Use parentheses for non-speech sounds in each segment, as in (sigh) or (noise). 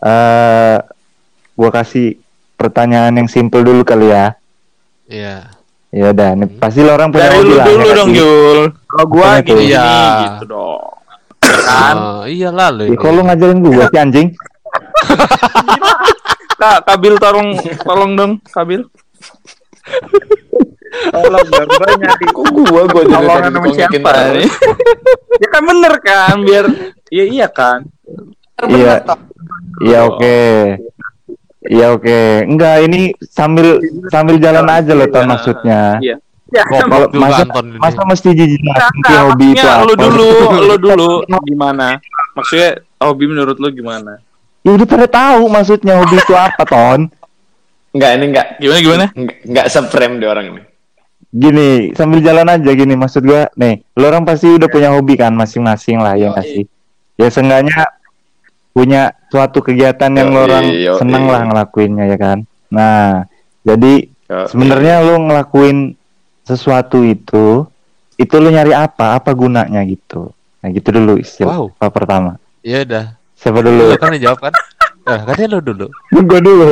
eh gua kasih pertanyaan yang simple dulu kali ya. Iya. Ya udah, nih pasti lo orang punya Dari hobi lu lah, dulu ya nggak dong? Yul. Kalau gua tuh. gini, Iya. gitu dong. Kan? Oh, iya lalu. Ya, kok lu ngajarin gua sih anjing? (laughs) Kak, Kabil tolong tolong dong, Kabil. Tolong dong, gua nyari Kok gua gua jadi tolongan tadi sama siapa nih? (laughs) ya kan bener kan, biar iya iya kan. Iya. Iya oke. Iya oke. Enggak, ini sambil sambil jalan aja loh Ton maksudnya. Iya. Ya, Kok Kalau masa masa mesti jijik nanti hobi itu apa? lu dulu, lu dulu gimana? Maksudnya hobi menurut lu gimana? Ya udah pada tahu maksudnya hobi itu apa, Ton. Enggak, ini enggak Gimana gimana? enggak, enggak se-frame di orang ini. Gini, sambil jalan aja gini maksud gua. Nih, lo orang pasti udah punya hobi kan masing-masing lah ya nggak sih? Ya seenggaknya punya suatu kegiatan yang lo Yoi, orang yoi. seneng lah ngelakuinnya ya kan. Nah, jadi sebenarnya lo ngelakuin sesuatu itu itu lo nyari apa? Apa gunanya gitu? Nah, gitu dulu istilah Wow. apa pertama. Iya udah. Siapa Lu dulu? kan yang jawab kan? Nah, katanya lu dulu. (laughs) gua dulu.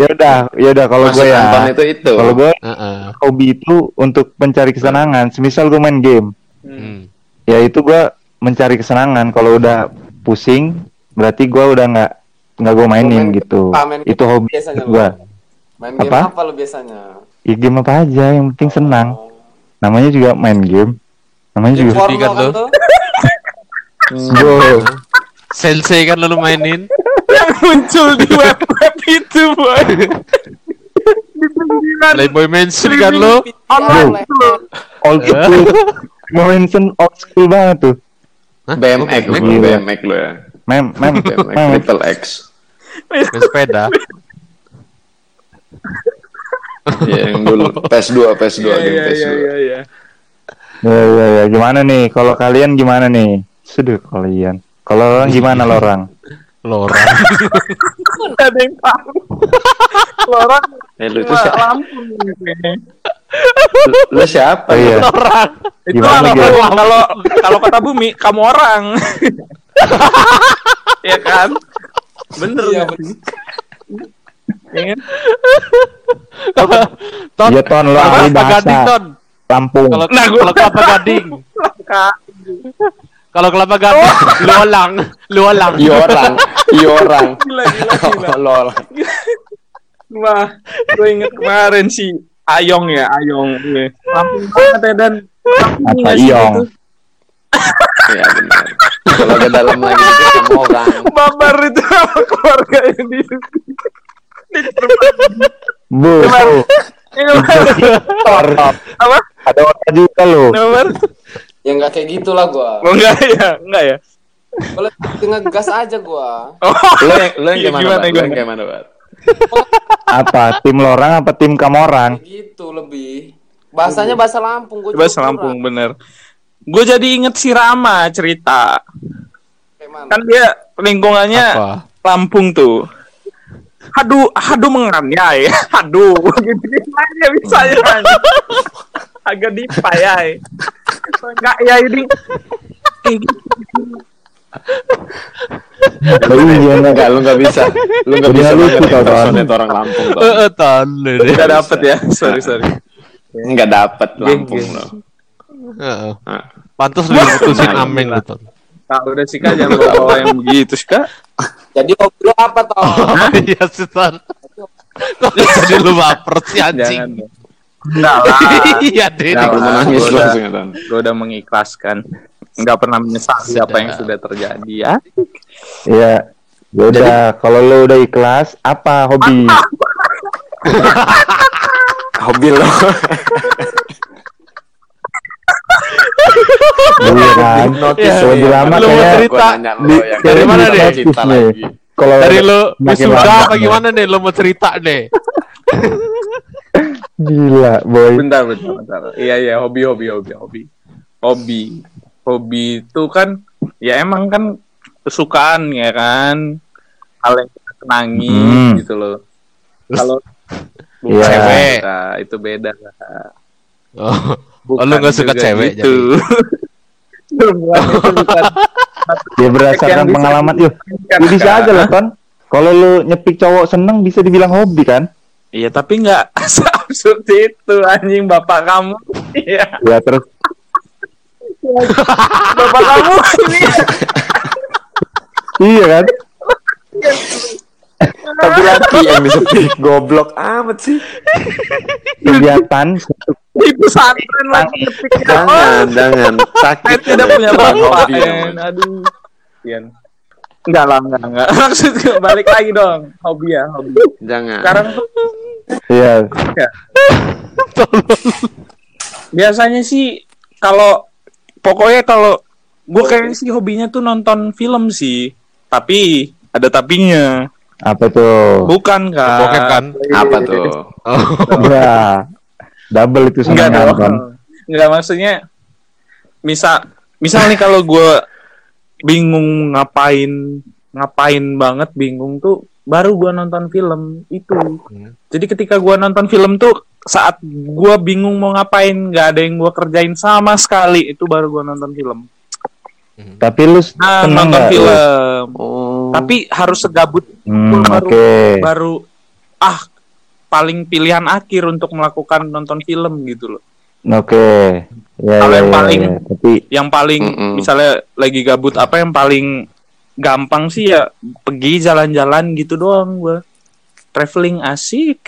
Ya udah, ya udah kalau gue ya. itu itu. Kalau gue Heeh. hobi itu untuk mencari kesenangan. Semisal gue main game, Hmm. ya itu gue mencari kesenangan. Kalau udah pusing, berarti gue udah nggak nggak gue mainin Main- gitu. ah, main itu hobi biasanya gue. Main game Apa? apa, lu biasanya? Ya game apa aja, yang penting senang. Oh. Namanya juga main game. Namanya Game juga. kan kan tuh? (laughs) Bro, Sensei kan lu mainin. (laughs) Yang muncul di (laughs) web web itu, boy. Playboy Mansion kan. Online. old school. Mau mention old school banget tuh. Hah? BMX. BMX lu ya. Mem, mem, mem. Triple X. Sepeda. Iya, yang dulu PS2, PS2, Iya game iya PS2. iya iya, iya. Ya, ya, ya. Gimana nih? Kalau kalian gimana nih? Sudah kalian. Kalau orang gimana lo orang? Lorang. Nggak ada yang tahu. Kalau orang Eh, lu itu siapa? Lampung. Lu, siapa? Oh iya. Lorang. Itu Gimana, kalau kalau kata bumi kamu orang. Iya (laughs) kan? Bener Iya? Iya kan? Ton. Iya, Ton, lo ahli bahasa. gading, Ton? Lampung. Kalau Nah, gua- kelapa gading. Kak, Kalau kelapa gading, (laughs) lu olang, lu olang. Iya orang, iya orang. (laughs) gila gila gila. Lol. Wah, gue inget kemarin si Ayong ya, Ayong. Gue. Lampung banget ya dan Lampung Iya benar. Kalau ke dalam lagi itu sama orang. Babar itu sama di di Bu. Nomor apa? Ada orang juga lo. Nomor? Ya nggak kayak gitulah gua. Oh enggak ya, enggak ya. Boleh tengah gas aja gua. Oh, Lu yang lu yang Iya, gimana, gimana, Bat? Lu yang gimana? gimana, Bat? Apa? Tim lorang apa tim kamorang? Gitu lebih. Bahasanya bahasa Lampung gua. coba juga Lampung kurang. bener. Gue jadi inget si Rama cerita. Kayak mana? Kan dia lingkungannya Apa? Lampung tuh. Hadu, hadu menganiaya, (laughs) hadu. Gitu aja bisa ya. Agak dipayai. Enggak ya ini. Oh, iya, enggak. Lu enggak bisa. Lu enggak Jadi bisa lucu, impersonate orang Lampung, Ton. Eh, eh, lu. Enggak dapet ya. Sorry, sorry. Enggak dapet Lampung lo. Heeh. Pantas lu putusin Nah, ameng lu, Ton. Kak, udah sih kak jangan bawa yang begitu sih kak. Jadi lu apa toh? Oh, (laughs) iya sih, Ton. Kok jadi lu baper sih Jangan. anjing? Enggak lah. Iya, deh. Lu lah, menangis gua lu udah- langsung ya. Gue udah mengikhlaskan. Enggak pernah menyesali apa yang sudah terjadi ya. Iya. Ya udah, kalau lo udah ikhlas, apa hobi? (laughs) Hobi lo. Iya kan? Iya, Lebih iya. lama Lu cerita? Ya. Dari mana deh? Cerita nih. lagi. Kalau Dari lu wisuda apa nih. gimana nih? Lu mau cerita deh. Gila, boy. Bentar, bentar, bentar. Iya, iya, hobi, hobi, hobi, hobi. Hobi. Hobi itu kan, ya emang kan kesukaan ya kan. Hal yang kita senangi Hmm. gitu loh. Kalau (laughs) Iya. Cewek. suka, itu beda lah. Oh, Bukan lu nggak suka cewek gitu. (laughs) (laughs) bukan, itu bukan. Ya berdasarkan pengalaman. Yuk, Kan, lu bisa Kak. aja loh, Ton. Kalau lu nyepik cowok seneng bisa dibilang hobi kan? Iya tapi nggak (laughs) seabsurd itu anjing bapak kamu. Iya. Ya terus Bapak kamu ini iya kan? Tapi laki yang disepik goblok amat sih. Kegiatan satu di pesantren lagi Jangan, jangan. Sakit. Tidak punya bapak. Aduh. Ian. Enggak lah, enggak, enggak. (laughs) Maksud gue balik lagi dong. Hobi ya, hobi. Jangan. Sekarang tuh Iya. biasanya sih kalau pokoknya kalau gue kayaknya sih hobinya tuh nonton film sih. Tapi ada tapinya. Apa tuh? Bukan kan? Bokep kan? apa tuh? (laughs) Ya. Double itu Enggak senangnya dong. kan? Enggak maksudnya misal misal nih kalau gue bingung ngapain ngapain banget bingung tuh baru gue nonton film itu. Hmm. Jadi ketika gue nonton film tuh saat gue bingung mau ngapain nggak ada yang gue kerjain sama sekali itu baru gue nonton film. Tapi lu Nah nonton nggak? film. Oh. Tapi harus segabut Hmm, baru oke. baru ah paling pilihan akhir untuk melakukan nonton film gitu loh. Oke. Ya, Kalau ya, yang ya, paling- ya. Tapi yang paling Mm-mm. misalnya lagi gabut apa yang paling gampang sih ya pergi jalan-jalan gitu doang gua traveling asik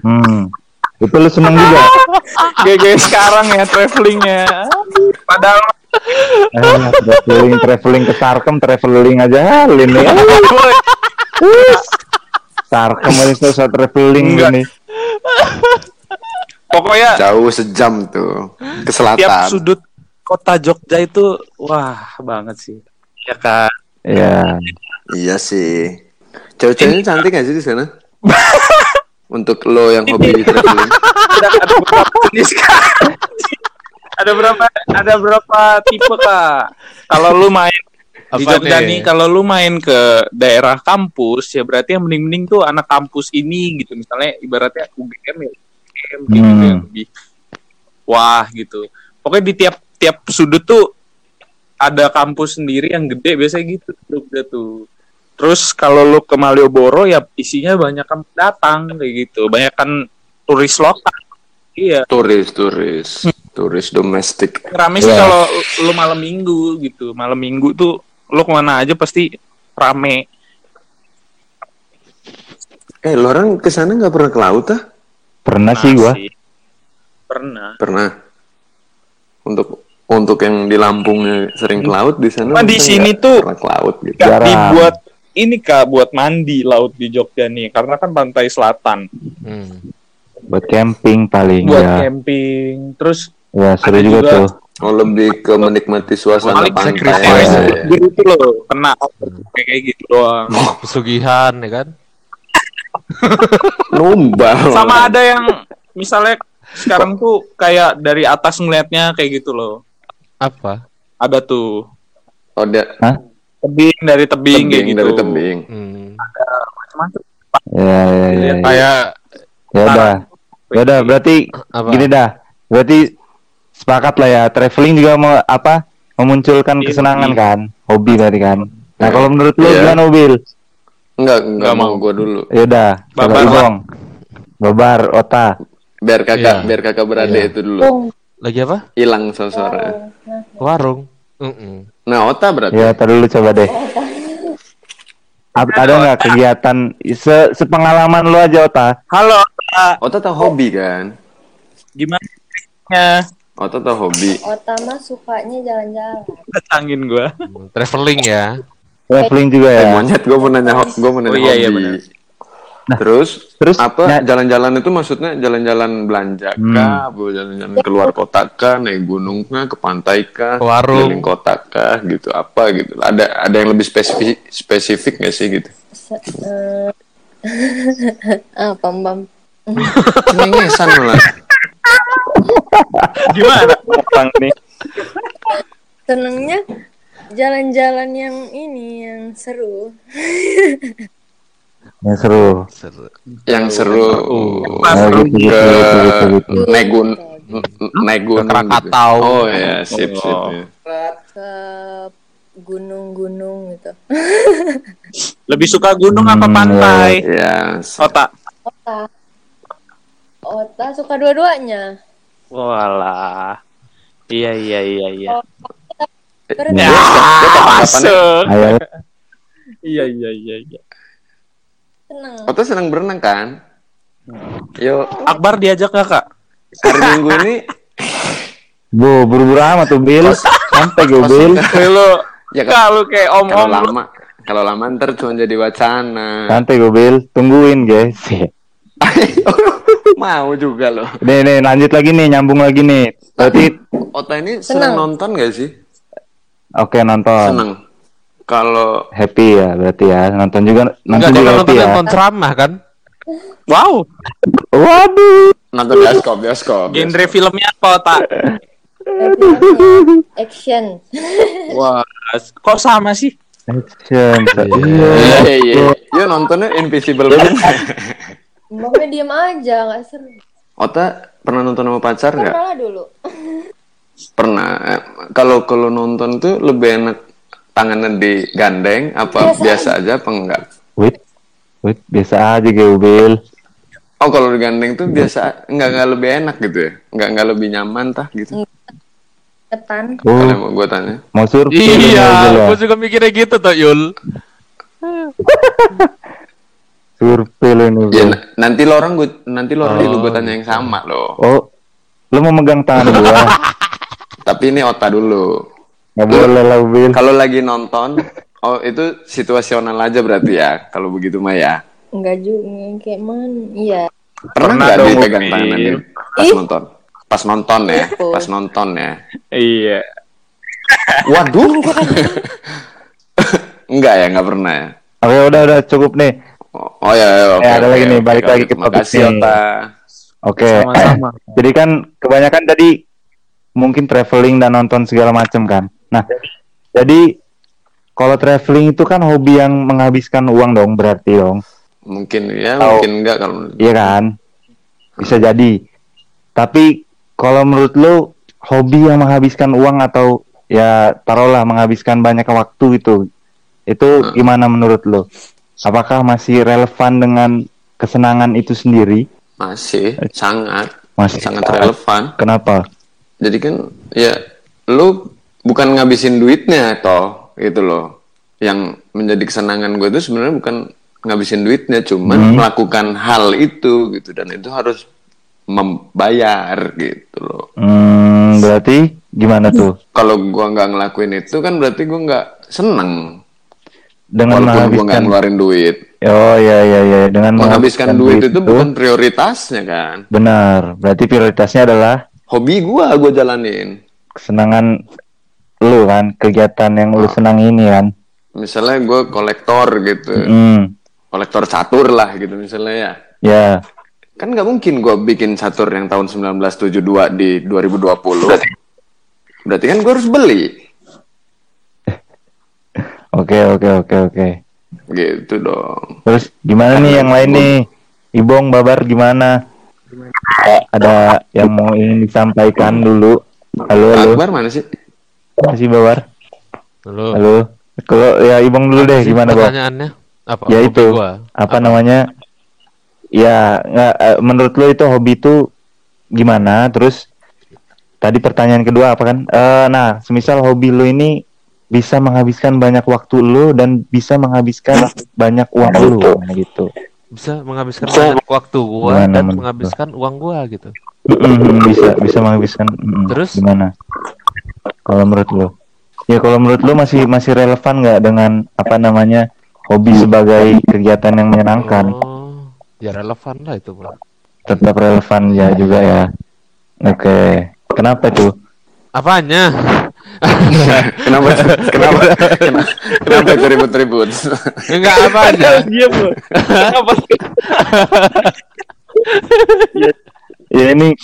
hmm. Itu lu seneng juga. (laughs) GG sekarang ya travelingnya padahal Eh, traveling traveling ke Sarkem traveling aja halin nih. Sarkem aja susah traveling Enggak. nih. pokoknya Jauh sejam tuh ke tiap selatan. sudut kota Jogja itu wah banget sih ya kan Ya. Iya sih. Cewek-ceweknya cantik gak sih di sana? Untuk lo yang hobi traveling. Ada, berapa ada berapa tipe kak? Kalau lu main di Apa Jogja nih? nih kalau lu main ke daerah kampus ya berarti yang mending-mending tuh anak kampus ini gitu. Misalnya ibaratnya UGM ya UGM kayak gitu Hmm. yang lebih wah gitu. Pokoknya di tiap tiap sudut tuh ada kampus sendiri yang gede biasanya gitu Jogja tuh. Terus kalau lu ke Malioboro ya isinya banyak kan datang kayak gitu. Banyak kan turis lokal. Iya. Turis, turis. Turis domestik. rame sih Iya. kalau lu malam minggu gitu malam minggu tuh lu ke mana aja pasti rame Eh, lo orang ke sana nggak pernah ke laut ah? Pernah sih gua. Pernah Pernah. Untuk untuk yang di Lampungnya sering ke laut di sana. Di sini tuh- pernah ke laut gitu. Jarang. dibuat ini kak buat mandi laut di Jogja nih karena kan pantai selatan Hmm. Buat camping paling buat ya. camping terus Ya seru ada juga, juga- tuh. Oh lebih ke menikmati suasana Paling pantai. sacrifice. ya, ya. gitu loh kena kayak kayak gitu doang Pesugihan ya kan? (laughs) Numbal. sama ada yang misalnya sekarang tuh kayak dari atas ngelihatnya kayak gitu loh Apa? ada tuh Oh, dia tebing dari tebing, kayak tebing gitu dari tebing. Hmm. Macam-macam. Ya ya ya. ya. Kayak Ya udah. Ya udah berarti apa? gini dah. Berarti sepakat lah ya. Traveling juga mau apa? Memunculkan Iya, kesenangan hobi. kan. Hobi tadi kan. Nah, Ya. kalau menurut lu Iya. gimana mobil? Enggak, enggak Nggak mau gua dulu. Ya udah. Babar. Ibong. Babar Ota. Biar kakak, Iya. biar kakak beradik Iya. itu dulu. Lagi apa? Hilang suara. Warung. Mm-mm. Nah, Ota berarti. Ya, tar dulu coba deh. Ap- ada nggak kegiatan se sepengalaman lu aja Ota? halo Kak. Ota tahu hobi kan? gimana ya Ota tahu hobi. Otama sukanya jalan-jalan. datangin gua Hmm, Traveling ya. Traveling juga Eh, ya. monyet gue mau nanya gua mau nanya Oh, iya, iya, hobi. benar. terus, terus apa jalan-jalan itu maksudnya jalan-jalan belanja Hmm. kah, apa jalan-jalan keluar kota kah, naik gunung kah, ke pantai kah, warung. keliling kota kah, gitu apa gitu. Ada ada yang lebih spesifik spesifik nggak sih gitu? Se eh, (laughs) ah, pam pam. Cengengesan malah. Gimana orang nih Senengnya jalan-jalan yang ini yang seru. Ya seru. Seru. yang seru. Pas Nah, seru. gitu, gitu, gitu, gitu, gitu. naik gun naik gunung Krakatau. Oh ya, sip sip. Oh. ya. Ke gunung-gunung gitu. Lebih suka gunung apa Hmm, pantai? Ya, Otak. Ota. Ota suka dua-duanya. Walah. Iya iya iya iya. Ya. masuk. Ayo. Iya iya iya iya. seneng. Oto senang berenang kan? Yo, Akbar diajak gak kak? hari Minggu ini Bu, buru-buru amat tuh Bil. Sampai gue Bil. Lu ya kalau kayak om kalau lama kalau lama ntar cuma jadi wacana. Santai gue Bil. Tungguin guys. (laughs) Mau juga loh. Nih, nih, lanjut lagi nih, nyambung lagi nih. Berarti, Ota ini Senang. senang nonton gak sih? oke nonton. Senang. Kalau Happy ya, berarti ya. Nonton juga, nonton Enggak juga kalau happy nonton ya. nonton ceramah kan? (laughs) Wow. Waduh. nonton bioskop, bioskop. Genre filmnya apa otak? Action. (laughs) Wah, kok sama sih? Action. Iya. Iya, iya. Yo nontonnya Invisible Man. Mbaknya diem aja, nggak seru. Ota pernah nonton sama pacar nggak? Pernah lah dulu. Pernah. Eh, Kalau kalau nonton tuh lebih enak tangannya digandeng apa Biasa biasa, aja apa enggak? Wait, wait, biasa aja gue Bil. Oh kalau digandeng tuh biasa enggak enggak lebih enak gitu ya? Enggak enggak lebih nyaman tah gitu? Ketan. Kalau Oh, mau gue tanya. mau survei Bil, Iya, ya? gue juga mikirnya gitu tuh Yul. (laughs) Survei lu ini, Ya nanti lo orang gue nanti lo orang juga gue tanya yang sama loh. Oh, lu mau megang tangan gua? (laughs) Tapi ini Ota dulu. Gak boleh lah, Bil. Kalau lagi nonton, oh itu situasional aja berarti ya. Kalau begitu mah ya. Enggak juga, kayak mana? Iya. Pernah Pernah nggak dong, dipegang Upin. tangan dia pas Ih. nonton? Pas nonton ya, pas nonton ya. Iya. Waduh. (laughs) enggak ya, enggak pernah ya. Oke, udah, udah cukup nih. Oh, oh ya, ya, oke. Eh, ada oke, lagi nih, oke, balik oke. lagi ke topik nih. Oke. Sama-sama. (laughs) Jadi kan kebanyakan tadi mungkin traveling dan nonton segala macam kan. Nah, jadi kalau traveling itu kan hobi yang menghabiskan uang dong, berarti dong. Mungkin ya, Tahu. mungkin enggak kalau Iya kan? Bisa jadi. Tapi kalau menurut lu hobi yang menghabiskan uang atau ya taruhlah menghabiskan banyak waktu itu itu Hmm. gimana menurut lu? Apakah masih relevan dengan kesenangan itu sendiri? masih sangat Masih sangat relevan. Kenapa? Jadi kan ya lu bukan ngabisin duitnya toh gitu loh. Yang menjadi kesenangan gue itu sebenarnya bukan ngabisin duitnya, cuman Hmm. melakukan hal itu gitu dan itu harus membayar gitu loh. Hmm, berarti gimana tuh? Kalau gua nggak ngelakuin itu kan berarti gua nggak seneng Dengan walaupun gua menghabiskan ngeluarin duit. Oh ya ya ya dengan Menghabiskan duit itu bukan prioritasnya kan. benar. Berarti prioritasnya adalah Hobi gua gua jalanin. kesenangan lu kan, kegiatan yang lu Ah. senang ini kan. Misalnya gua kolektor gitu. Hmm, kolektor catur lah gitu misalnya ya. ya. Kan nggak mungkin gue bikin catur yang tahun 1972 di 2020. Berarti, berarti kan gue harus beli. Oke oke oke oke. Gitu dong. Terus gimana nih yang lain nih? Ibong Babar gimana? Ada yang mau ingin disampaikan dulu? Halo halo. Akbar mana sih? Masih Babar? Halo. Halo. Kalau ya Ibong dulu deh gimana Bang? Pertanyaannya apa? Ya itu. gua. Apa namanya? Ya, nggak, eh, menurut lo itu hobi itu gimana? Terus tadi pertanyaan kedua apa kan? Eh, nah, semisal hobi lo ini bisa menghabiskan banyak waktu lo dan bisa menghabiskan banyak uang lo gitu. Bisa menghabiskan banyak waktu gua Gimana dan menurut menghabiskan uang gua gitu. Mm, bisa bisa menghabiskan. mm, Terus? gimana? Kalau menurut lo? Ya kalau menurut lo masih masih relevan nggak dengan apa namanya hobi sebagai kegiatan yang menyenangkan? Oh, ya relevan lah itu, Bro. Tetap relevan ya juga ya. Oke. Kenapa tuh? Apanya? Kenapa? kenapa? (laughs) Kenapa, kenapa itu ribut-ribut? Enggak apanya. Diam lu. Apa sih? Ya ini.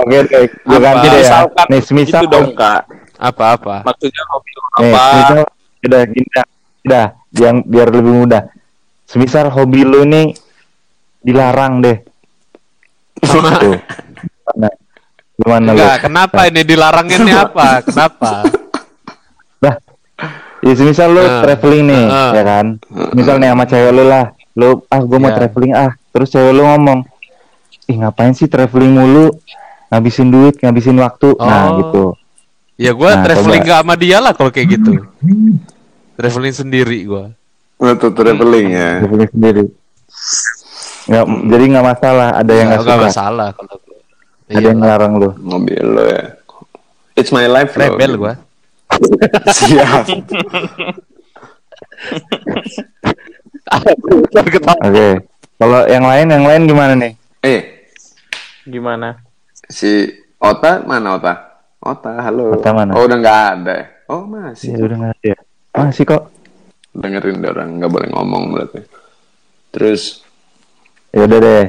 Oke, oke. Gue Apa? ganti deh ya. Nih, semisal Itu dong kak. Apa-apa? Maksudnya hobi lu Nih, apa? semisal udah gini dah. Udah, yang biar lebih mudah. Semisal hobi lu nih dilarang deh. Tuh. Nah, gimana lu? Enggak, kenapa ini dilarangin ini apa? (laughs) Kenapa? Ya semisal lu Ah. traveling nih, Ah. ya kan? Misal nih sama cewek lu lah, lu ah gue mau Ya. traveling ah, terus cewek lu ngomong, ih ngapain sih traveling mulu, ngabisin duit, ngabisin waktu, nah Oh. gitu. Ya gua Nah, traveling coba. gak sama dia lah kalau kayak gitu. traveling sendiri gua. Waktu traveling ya. Traveling sendiri. Nggak, jadi nggak masalah, ada yang nggak Nggak suka, masalah kalau. Ada yang Iya, ngelarang lu. Mobil lo ya. It's my life lo. rebel gua. (laughs) Siap. Oke, kalau yang lain, yang lain gimana nih? Eh, Gimana? si Ota mana Ota? Ota, halo. Ota mana? Oh, udah nggak ada. ya? Oh, masih. Ya udah nggak ada. Masih kok. Dengerin orang nggak boleh ngomong berarti. Terus Ya udah deh.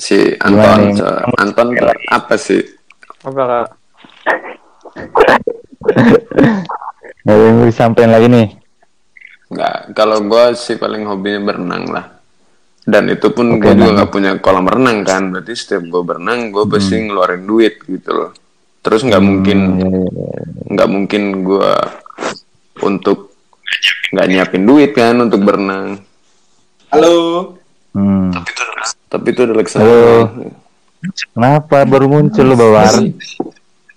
Si Anton, so- Anton apa sih? Apa kak? Gak ada yang mau disampaikan lagi nih. Nggak, kalau gue sih paling hobinya berenang lah. Dan itu pun gue juga nggak punya kolam renang kan. Berarti setiap gue berenang, gue pasti ngeluarin duit gitu loh. Terus nggak mungkin Hmm, ya, ya, ya. nggak mungkin gue untuk nggak nyiapin duit kan untuk berenang. Halo. Hmm. Tapi itu udah laksana. Halo. Kenapa baru muncul lu bawar?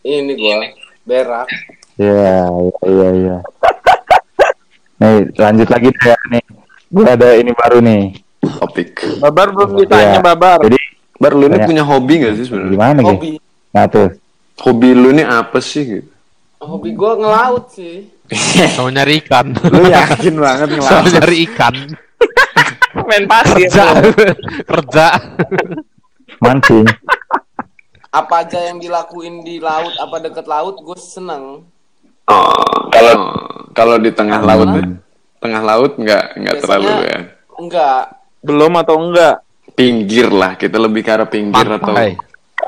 Ini gua berak. Ya, ya, ya, ya. Nih, lanjut lagi deh ya nih. Gue ada ini baru nih. Topik. Babar belum ditanya Ya, babar. Jadi Bar lu ini Banyak. punya hobi gak sih sebenarnya? gimana gitu? Hobi. Nah tuh, Hobi lu ini apa sih gitu? Hobi gua ngelaut sih. Sama nyari ikan. Lu yakin banget Sama ngelawan? nyari ikan. Main pasir. Kerja. (laughs) Kerja. mancing. Apa aja yang dilakuin di laut, apa deket laut, gue seneng. Oh, kalau kalau di tengah laut? Tengah laut nggak nggak terlalu ya. Enggak. Belum atau enggak? Pinggir lah, kita lebih ke arah pinggir atau Pantai.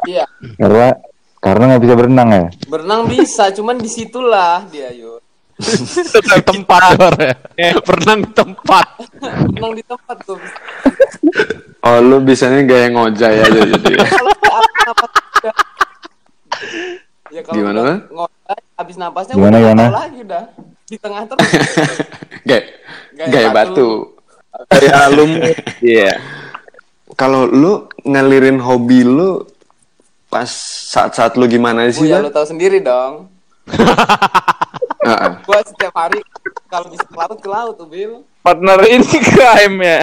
Iya. Karena karena nggak bisa berenang ya. Berenang bisa, cuman di situlah dia yuk. Di tempat Dor, ya. Berenang di tempat. Berenang di tempat tuh. Oh lu bisanya gaya ngojay aja jadi. Ya kalau Gimana, udah habis napasnya Gimana, udah nggak gimana? lagi udah. Di tengah terus. (laughs) Gaya, Gaya gaya batu. batu. Dari alum. Iya. Kalau lu ngalirin hobi lu pas saat-saat lu gimana Oh sih? ya Bar? lo tahu sendiri dong. (laughs) Gua setiap hari kalau bisa ke laut ke laut tuh Bil. Partner ini (laughs) crime ya.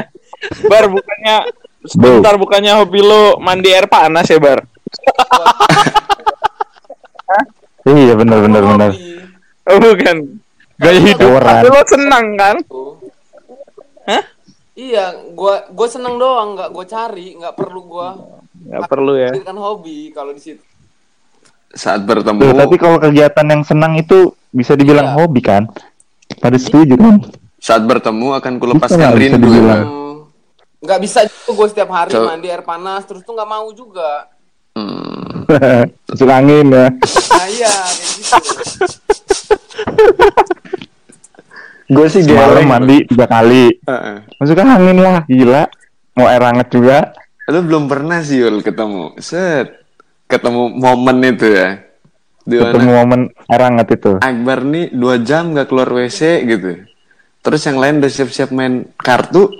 Bar bukannya sebentar bukannya hobi lo mandi air panas ya Bar? (laughs) Iya benar benar benar. Oh, bukan. Gaya hidup. Tapi lo senang kan? tuh. Iya, gua gua seneng doang, nggak gua cari, nggak perlu gua Gak perlu ya. kan hobi kalau di situ. Saat Tuh, bertemu tapi kalau kegiatan yang senang itu bisa dibilang Iya. hobi kan? Pada setuju kan? saat bertemu akan kulepaskan rindu. dibilang? ya. Nggak bisa juga gue setiap hari Coba- mandi air panas terus tuh nggak mau juga. Hmm. (laughs) Masuk angin ya. Nah iya kayak gitu. (laughs) Gue sih Semalam geleng. mandi tiga kali. Heeh. Masuk angin lah, gila. Mau air hangat juga. Lu belum pernah sih Yul ketemu. Set. Ketemu momen itu ya. Di Ketemu momen hangat itu. Akbar nih dua jam gak keluar WC gitu. Terus yang lain udah siap-siap main kartu.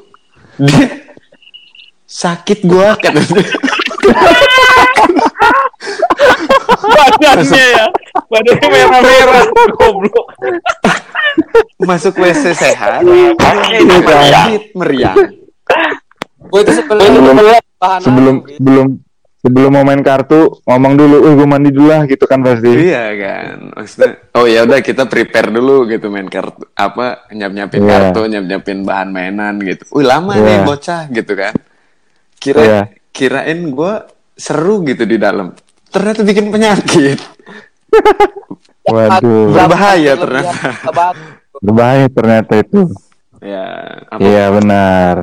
Dia sakit gua katanya. Badannya ya. Badannya merah-merah. Goblok. Masuk WC sehat. Sakit meriang. Gue itu sebelum Sebelum Bil. sebelum sebelum mau main kartu ngomong dulu, "Uh, gue mandi dulu lah," gitu kan pasti. Iya kan. Maksudnya oh ya udah kita prepare dulu gitu main kartu apa nyap-nyapin Iya. kartu, nyap-nyapin bahan mainan gitu. Wih lama Iya. nih bocah gitu kan. Kira Iya. kirain gua seru gitu di dalam. Ternyata bikin penyakit. (laughs) Waduh, Berbahaya ternyata. berbahaya ternyata itu. Ya, apa Iya benar.